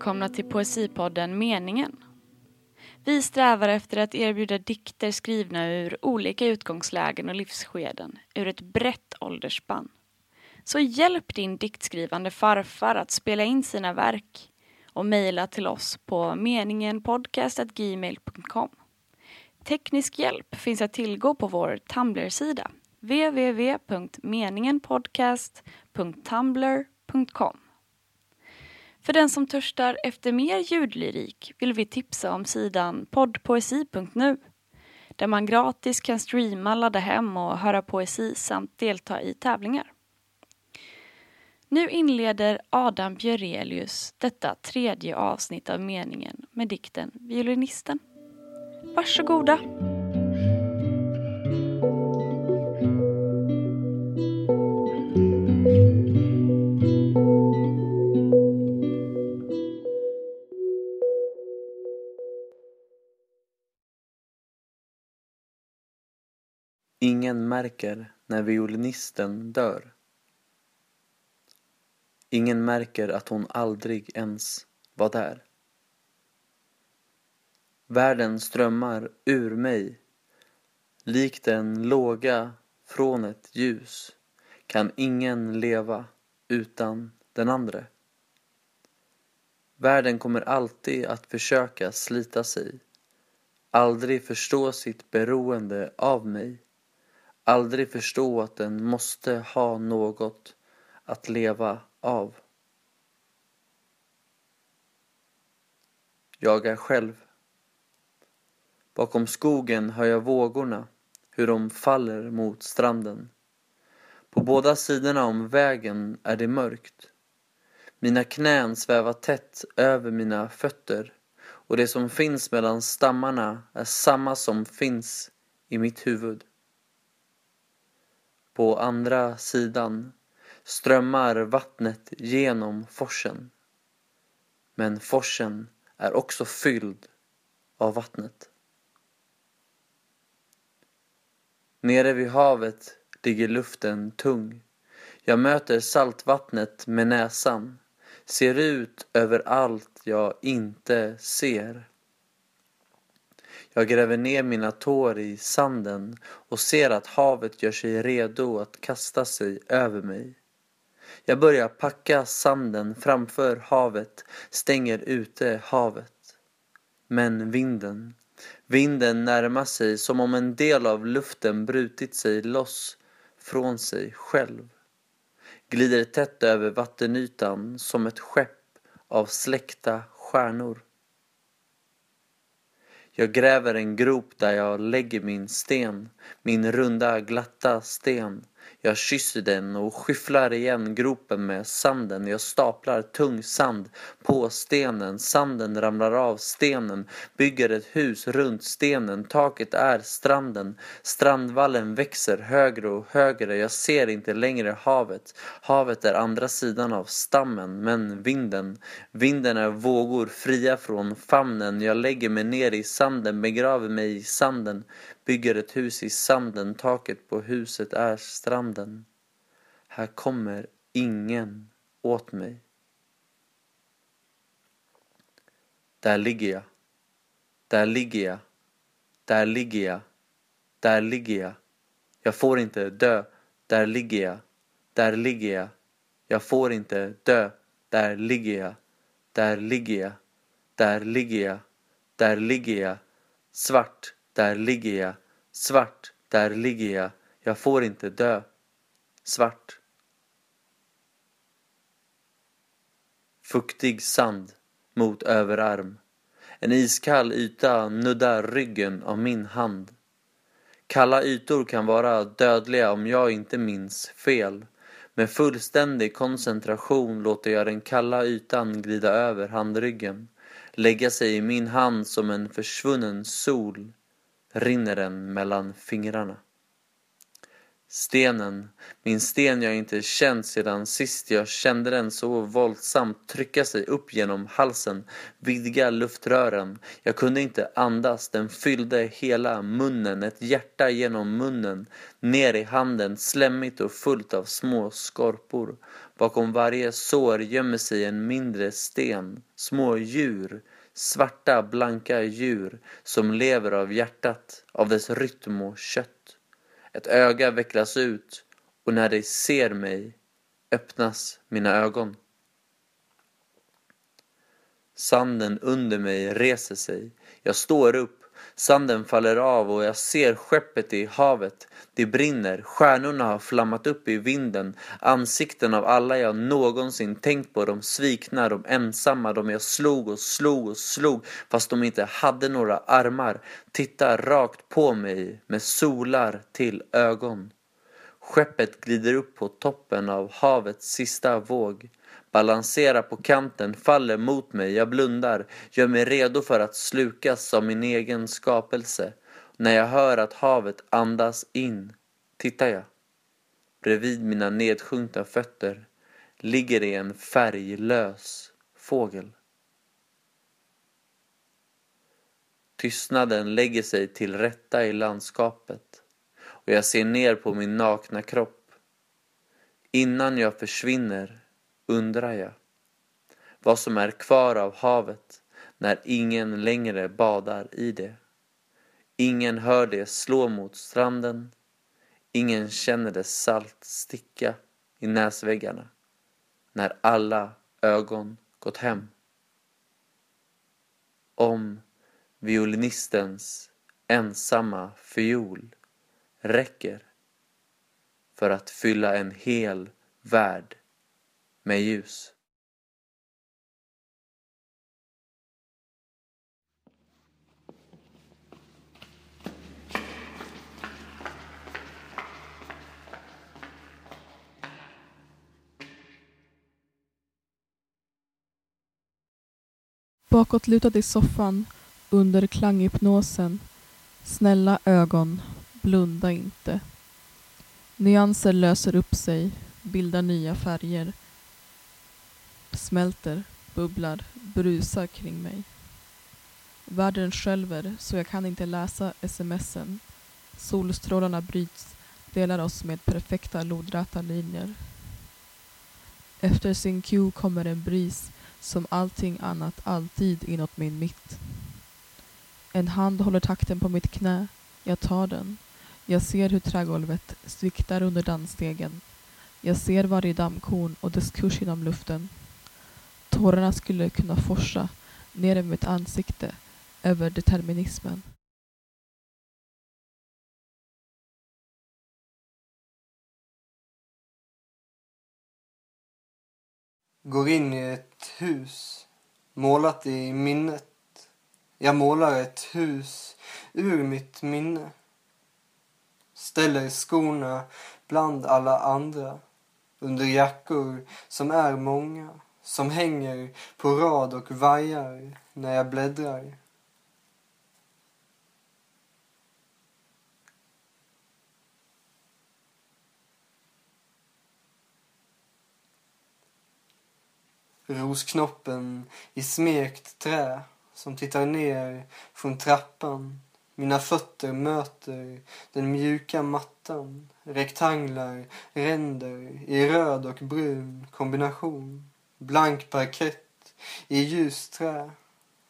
välkomna till Poesipodden Meningen. Vi strävar efter att erbjuda dikter skrivna ur olika utgångslägen och livsskeden, ur ett brett åldersspann. Så hjälp din diktskrivande farfar att spela in sina verk och mejla till oss på meningenpodcast.gmail.com. Teknisk hjälp finns att tillgå på vår Tumblr-sida www.meningenpodcast.tumblr.com. För den som törstar efter mer ljudlyrik vill vi tipsa om sidan poddpoesi.nu där man gratis kan streama, ladda hem och höra poesi samt delta i tävlingar. Nu inleder Adam Björelius detta tredje avsnitt av meningen med dikten Violinisten. Varsågoda! Ingen märker när violinisten dör. Ingen märker att hon aldrig ens var där. Världen strömmar ur mig likt en låga från ett ljus kan ingen leva utan den andre. Världen kommer alltid att försöka slita sig, aldrig förstå sitt beroende av mig, aldrig förstå att den måste ha något att leva av. Jag är själv. Bakom skogen hör jag vågorna, hur de faller mot stranden. På båda sidorna om vägen är det mörkt. Mina knän svävar tätt över mina fötter och det som finns mellan stammarna är samma som finns i mitt huvud. På andra sidan strömmar vattnet genom forsen. Men forsen är också fylld av vattnet. Nere vid havet ligger luften tung. Jag möter saltvattnet med näsan, ser ut över allt jag inte ser. Jag gräver ner mina tår i sanden och ser att havet gör sig redo att kasta sig över mig. Jag börjar packa sanden framför havet, stänger ute havet. Men vinden, vinden närmar sig som om en del av luften brutit sig loss från sig själv. Glider tätt över vattenytan som ett skepp av släckta stjärnor. Jag gräver en grop där jag lägger min sten, min runda glatta sten jag kysser den och skyfflar igen gropen med sanden. Jag staplar tung sand på stenen. Sanden ramlar av stenen. Bygger ett hus runt stenen. Taket är stranden. Strandvallen växer högre och högre. Jag ser inte längre havet. Havet är andra sidan av stammen. Men vinden, vinden är vågor fria från famnen. Jag lägger mig ner i sanden, begraver mig i sanden. Bygger ett hus i sanden, taket på huset är stranden. Här kommer ingen åt mig. Där ligger jag. Där ligger jag. Där ligger jag. Där ligger jag. Jag får inte dö. Där ligger jag. Där ligger jag. Jag får inte dö. Där ligger jag. Där ligger jag. Där ligger jag. Där ligger jag. Svart där ligger jag, svart, där ligger jag, jag får inte dö. Svart. Fuktig sand mot överarm. En iskall yta nuddar ryggen av min hand. Kalla ytor kan vara dödliga om jag inte minns fel. Med fullständig koncentration låter jag den kalla ytan glida över handryggen, lägga sig i min hand som en försvunnen sol rinner den mellan fingrarna. Stenen, min sten jag inte känt sedan sist jag kände den så våldsamt trycka sig upp genom halsen, vidga luftrören. Jag kunde inte andas, den fyllde hela munnen, ett hjärta genom munnen, ner i handen, slemmigt och fullt av små skorpor. Bakom varje sår gömmer sig en mindre sten, små djur, svarta blanka djur som lever av hjärtat, av dess rytm och kött. Ett öga vecklas ut och när de ser mig öppnas mina ögon. Sanden under mig reser sig. Jag står upp. Sanden faller av och jag ser skeppet i havet. Det brinner. Stjärnorna har flammat upp i vinden. Ansikten av alla jag någonsin tänkt på. De svikna, de ensamma, de jag slog och slog och slog fast de inte hade några armar. Tittar rakt på mig med solar till ögon. Skeppet glider upp på toppen av havets sista våg. Balanserar på kanten, faller mot mig, jag blundar, gör mig redo för att slukas av min egen skapelse. När jag hör att havet andas in, tittar jag. Bredvid mina nedsjunkna fötter ligger det en färglös fågel. Tystnaden lägger sig till rätta i landskapet och jag ser ner på min nakna kropp. Innan jag försvinner undrar jag vad som är kvar av havet när ingen längre badar i det. Ingen hör det slå mot stranden. Ingen känner det salt sticka i näsväggarna när alla ögon gått hem. Om violinistens ensamma fiol räcker för att fylla en hel värld med ljus. Bakåtlutad i soffan under klanghypnosen. Snälla ögon, blunda inte. Nyanser löser upp sig, bildar nya färger smälter, bubblar, brusar kring mig. Världen skälver så jag kan inte läsa smsen. Solstrålarna bryts, delar oss med perfekta lodräta linjer. Efter sin cue kommer en bris som allting annat alltid inåt min mitt. En hand håller takten på mitt knä. Jag tar den. Jag ser hur trägolvet sviktar under dansstegen. Jag ser varje dammkorn och dess kurs genom luften. Tårarna skulle kunna forsa ner i mitt ansikte, över determinismen. Går in i ett hus, målat i minnet. Jag målar ett hus ur mitt minne. Ställer skorna bland alla andra under jackor som är många som hänger på rad och vajar när jag bläddrar. Rosknoppen i smekt trä som tittar ner från trappan. Mina fötter möter den mjuka mattan. Rektanglar, ränder i röd och brun kombination blank parkett i ljust trä.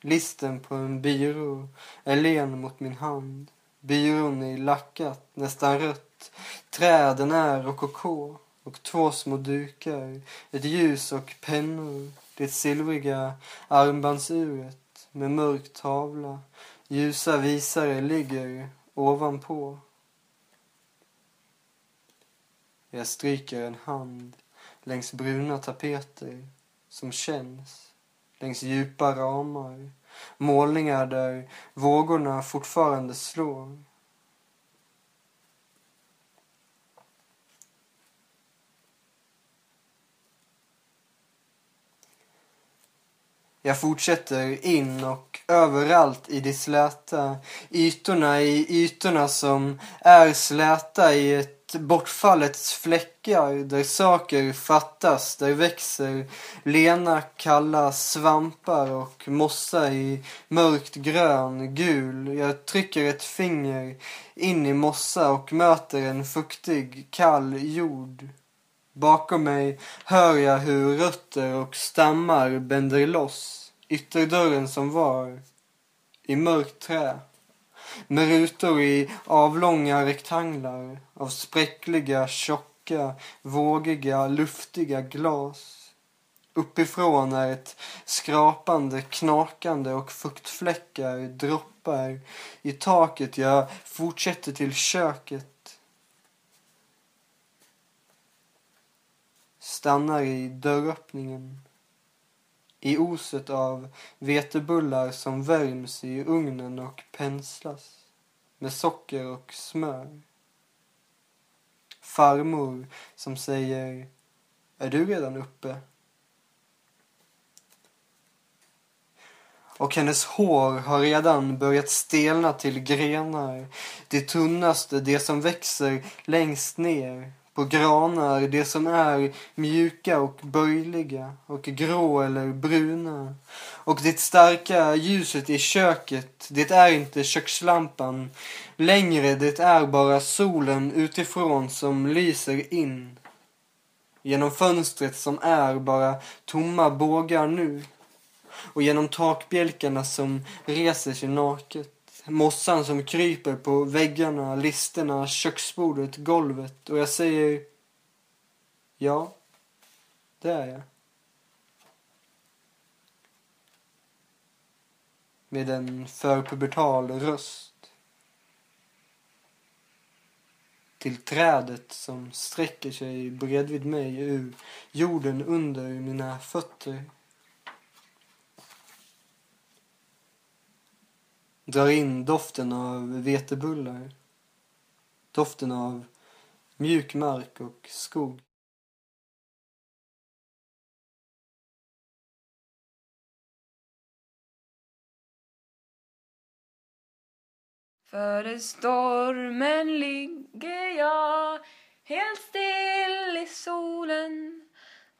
Listen på en byrå är len mot min hand. Byrån är lackat, nästan rött. Träden är rokoko och två små dukar, ett ljus och pennor. Det silvriga armbandsuret med mörk tavla. Ljusa visare ligger ovanpå. Jag stryker en hand längs bruna tapeter som känns längs djupa ramar. Målningar där vågorna fortfarande slår. Jag fortsätter in och överallt i de släta ytorna i ytorna som är släta i ett bortfallets fläckar där saker fattas, där växer lena kalla svampar och mossa i mörkt grön, gul. Jag trycker ett finger in i mossa och möter en fuktig, kall jord. Bakom mig hör jag hur rötter och stammar bänder loss ytterdörren som var i mörkt trä med rutor i avlånga rektanglar av spräckliga, tjocka, vågiga, luftiga glas. Uppifrån är ett skrapande, knakande och fuktfläckar droppar i taket. Jag fortsätter till köket. Stannar i dörröppningen. I oset av vetebullar som värms i ugnen och penslas med socker och smör. Farmor som säger Är du redan uppe? och hennes hår har redan börjat stelna till grenar. Det tunnaste, det som växer längst ner på granar, det som är mjuka och böjliga och grå eller bruna. Och det starka ljuset i köket, det är inte kökslampan längre, det är bara solen utifrån som lyser in. Genom fönstret som är bara tomma bågar nu och genom takbjälkarna som reser sig naket. Mossan som kryper på väggarna, listerna, köksbordet, golvet och jag säger Ja, det är jag. Med en förpubertal röst. Till trädet som sträcker sig bredvid mig ur jorden under mina fötter. Drar in doften av vetebullar. Doften av mjuk mark och skog. Före stormen ligger jag helt still i solen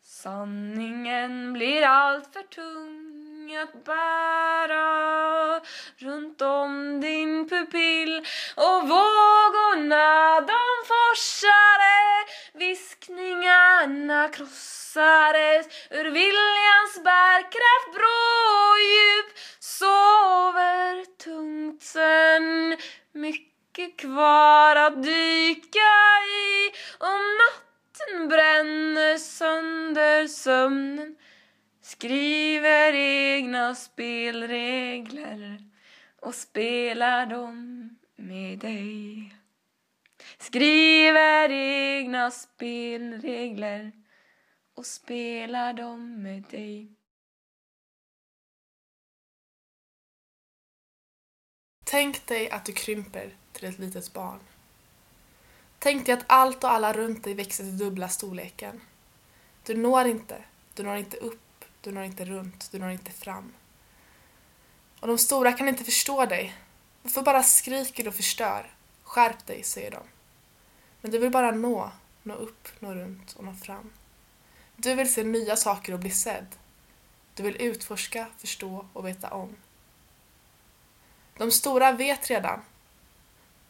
Sanningen blir allt för tung att bära runt om din pupill och vågorna de forsade viskningarna krossades. Ur viljans bärkraft brå djup sover tungt sen. Mycket kvar att dyka i. Om natten bränner sönder sömnen. Skriver egna spelregler och spelar dem med dig. Skriver egna spelregler och spelar dem med dig. Tänk dig att du krymper till ett litet barn. Tänk dig att allt och alla runt dig växer till dubbla storleken. Du når inte, du når inte upp du når inte runt, du når inte fram. Och de stora kan inte förstå dig. Varför bara skriker du och förstör? Skärp dig, säger de. Men du vill bara nå, nå upp, nå runt och nå fram. Du vill se nya saker och bli sedd. Du vill utforska, förstå och veta om. De stora vet redan.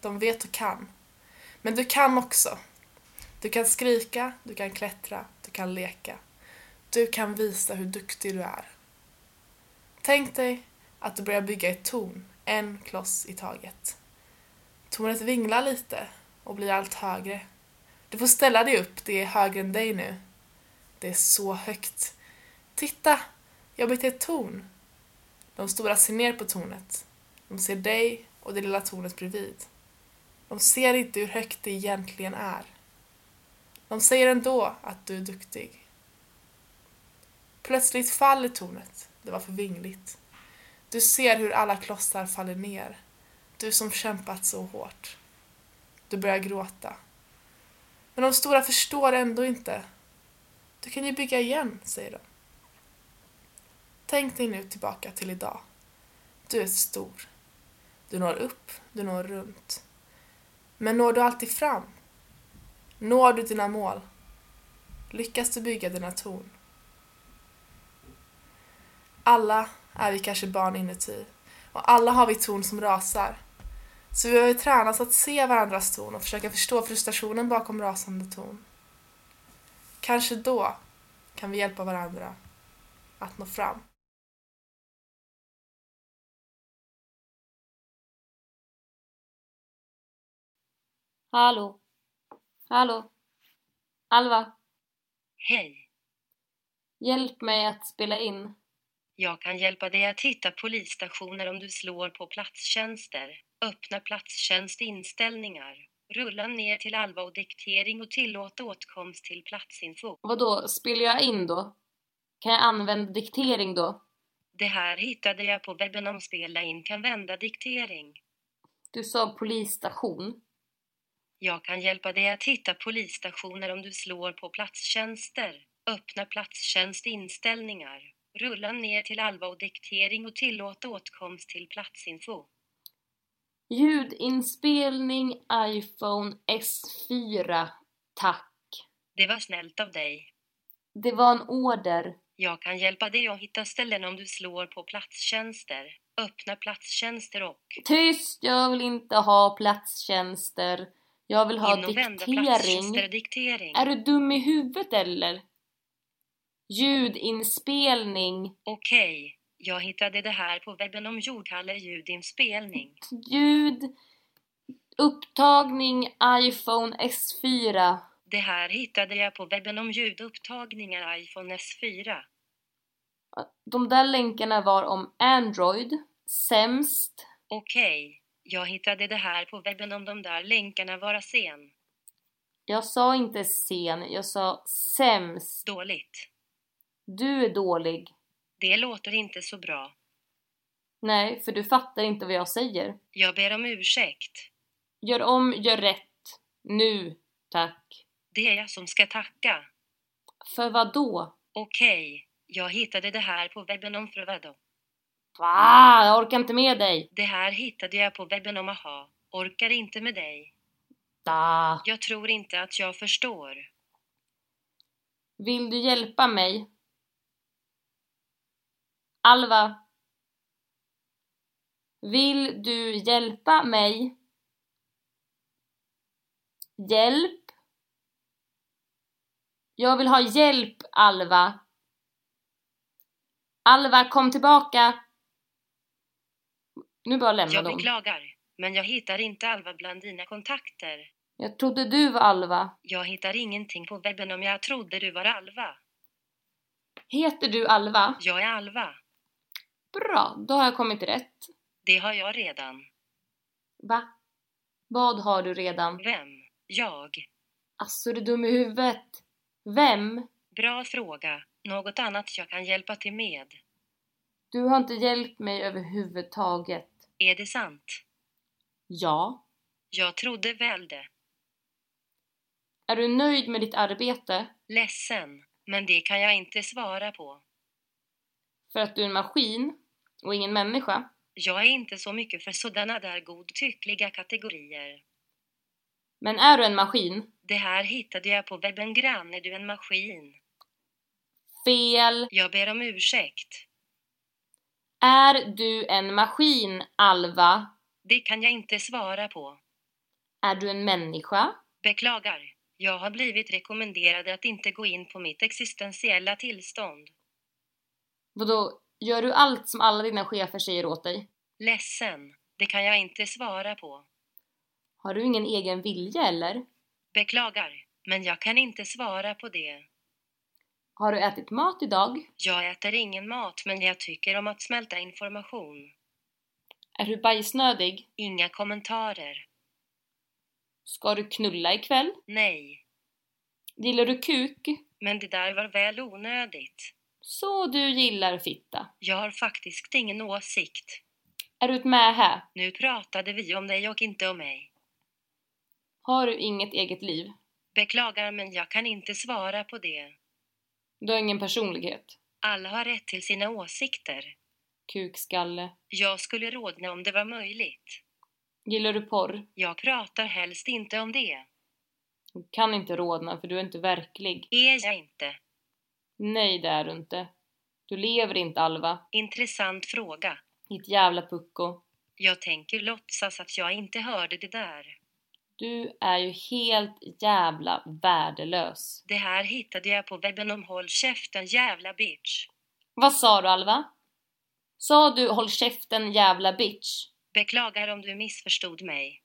De vet och kan. Men du kan också. Du kan skrika, du kan klättra, du kan leka. Du kan visa hur duktig du är. Tänk dig att du börjar bygga ett torn, en kloss i taget. Tornet vinglar lite och blir allt högre. Du får ställa dig upp, det är högre än dig nu. Det är så högt. Titta, jag har byggt ett torn. De stora ser ner på tornet. De ser dig och det lilla tornet bredvid. De ser inte hur högt det egentligen är. De säger ändå att du är duktig. Plötsligt faller tornet. Det var för vingligt. Du ser hur alla klossar faller ner. Du som kämpat så hårt. Du börjar gråta. Men de stora förstår ändå inte. Du kan ju bygga igen, säger de. Tänk dig nu tillbaka till idag. Du är stor. Du når upp, du når runt. Men når du alltid fram? Når du dina mål? Lyckas du bygga dina torn? Alla är vi kanske barn inuti och alla har vi torn som rasar. Så vi behöver tränas att se varandras torn och försöka förstå frustrationen bakom rasande torn. Kanske då kan vi hjälpa varandra att nå fram. Hallå? Hallå? Alva? Hej, Hjälp mig att spela in. Jag kan hjälpa dig att hitta polisstationer om du slår på platstjänster. Öppna platstjänst inställningar. Rulla ner till Alva och diktering och tillåt åtkomst till platsinfo. Vadå, spelar jag in då? Kan jag använda diktering då? Det här hittade jag på webben om spela in kan vända diktering. Du sa polisstation. Jag kan hjälpa dig att hitta polisstationer om du slår på platstjänster. Öppna platstjänst inställningar. Rulla ner till Alva och diktering och tillåt åtkomst till platsinfo. Ljudinspelning iPhone S4. Tack. Det var snällt av dig. Det var en order. Jag kan hjälpa dig att hitta ställen om du slår på platstjänster. Öppna platstjänster och Tyst! Jag vill inte ha platstjänster. Jag vill ha diktering. diktering. Är du dum i huvudet eller? Ljudinspelning. Okej, jag hittade det här på webben om jordkalle ljudinspelning. Ljud. Upptagning iPhone S4. Det här hittade jag på webben om ljudupptagningar iPhone S4. De där länkarna var om Android. Sämst. Okej, jag hittade det här på webben om de där länkarna vara sen. Jag sa inte sen, jag sa sämst. Dåligt. Du är dålig. Det låter inte så bra. Nej, för du fattar inte vad jag säger. Jag ber om ursäkt. Gör om, gör rätt. Nu, tack. Det är jag som ska tacka. För vad då? Okej, jag hittade det här på webben om för vadå? Va? Jag orkar inte med dig. Det här hittade jag på webben om aha. Orkar inte med dig. Da. Jag tror inte att jag förstår. Vill du hjälpa mig? Alva. Vill du hjälpa mig? Hjälp? Jag vill ha hjälp, Alva. Alva, kom tillbaka. Nu bara lämna Jag dem. beklagar, men jag hittar inte Alva bland dina kontakter. Jag trodde du var Alva. Jag hittar ingenting på webben om jag trodde du var Alva. Heter du Alva? Jag är Alva. Bra, då har jag kommit rätt. Det har jag redan. Va? Vad har du redan? Vem? Jag. Asså, är du dum i huvudet? Vem? Bra fråga. Något annat jag kan hjälpa till med. Du har inte hjälpt mig överhuvudtaget. Är det sant? Ja. Jag trodde väl det. Är du nöjd med ditt arbete? Ledsen, men det kan jag inte svara på. För att du är en maskin och ingen människa? Jag är inte så mycket för sådana där godtyckliga kategorier. Men är du en maskin? Det här hittade jag på webben grann. Är du en maskin? Fel. Jag ber om ursäkt. Är du en maskin, Alva? Det kan jag inte svara på. Är du en människa? Beklagar. Jag har blivit rekommenderad att inte gå in på mitt existentiella tillstånd. Vadå, gör du allt som alla dina chefer säger åt dig? Ledsen. Det kan jag inte svara på. Har du ingen egen vilja eller? Beklagar, men jag kan inte svara på det. Har du ätit mat idag? Jag äter ingen mat, men jag tycker om att smälta information. Är du bajsnödig? Inga kommentarer. Ska du knulla ikväll? Nej, Gillar du kuk? men det där var väl onödigt. Så du gillar fitta. Jag har faktiskt ingen åsikt. Är du ett mähä? Nu pratade vi om dig och inte om mig. Har du inget eget liv? Beklagar, men jag kan inte svara på det. Du har ingen personlighet? Alla har rätt till sina åsikter. Kukskalle. Jag skulle rodna om det var möjligt. Gillar du porr? Jag pratar helst inte om det. Du kan inte rodna för du är inte verklig. Är jag inte? Nej, det är du inte. Du lever inte, Alva. Intressant fråga. Ditt jävla pucko. Jag tänker låtsas att jag inte hörde det där. Du är ju helt jävla värdelös. Det här hittade jag på webben om Håll käften jävla bitch. Vad sa du Alva? Sa du håll käften jävla bitch? Beklagar om du missförstod mig.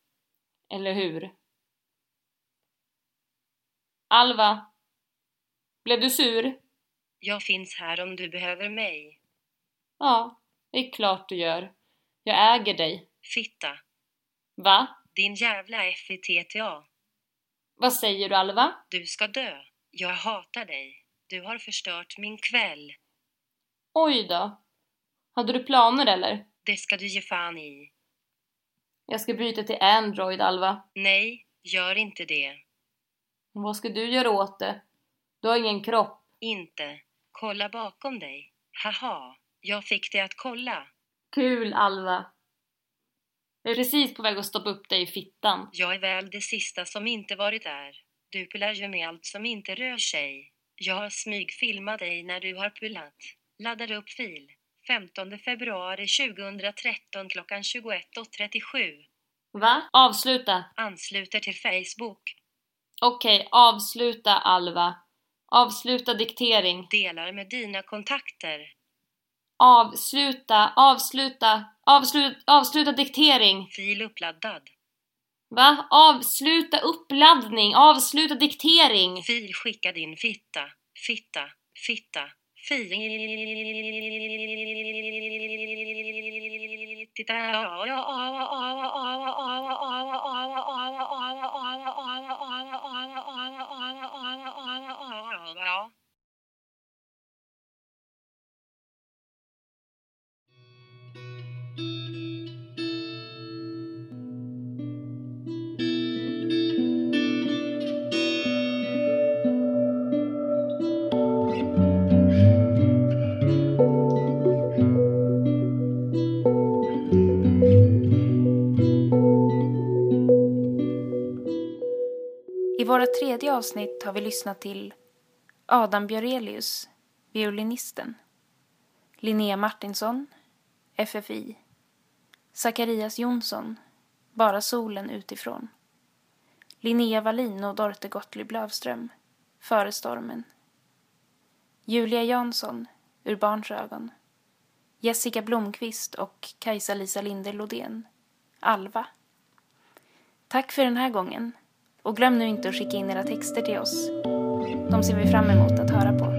Eller hur? Alva? Blev du sur? Jag finns här om du behöver mig. Ja, det är klart du gör. Jag äger dig. Fitta. Va? Din jävla FITTA. Vad säger du Alva? Du ska dö. Jag hatar dig. Du har förstört min kväll. Oj då. Hade du planer eller? Det ska du ge fan i. Jag ska byta till Android, Alva. Nej, gör inte det. Vad ska du göra åt det? Du har ingen kropp. Inte. Kolla bakom dig. Haha, jag fick dig att kolla. Kul, Alva. Jag är precis på väg att stoppa upp dig i fittan. Jag är väl det sista som inte varit där. Du pular ju med allt som inte rör sig. Jag har smygfilmat dig när du har pulat. Laddar upp fil. 15 februari 2013 klockan 21.37. Va? Avsluta. Ansluter till Facebook. Okej, avsluta Alva. Avsluta diktering. Delar med dina kontakter. Avsluta, avsluta, avsluta, avsluta diktering. Fil uppladdad. Va? Avsluta uppladdning, avsluta diktering. Fil skicka din fitta. Fitta. Fitta. Fil. Titta. Ja. I våra tredje avsnitt har vi lyssnat till Adam Björelius, violinisten, Linnea Martinsson, FFI, Zacharias Jonsson, Bara solen utifrån, Linnea Wallin och Dorte Gottlieb Lövström, Före stormen, Julia Jansson, Ur barns ögon, Jessica Blomqvist och Kajsa-Lisa Linde Lodén, Alva. Tack för den här gången. Och glöm nu inte att skicka in era texter till oss. De ser vi fram emot att höra på.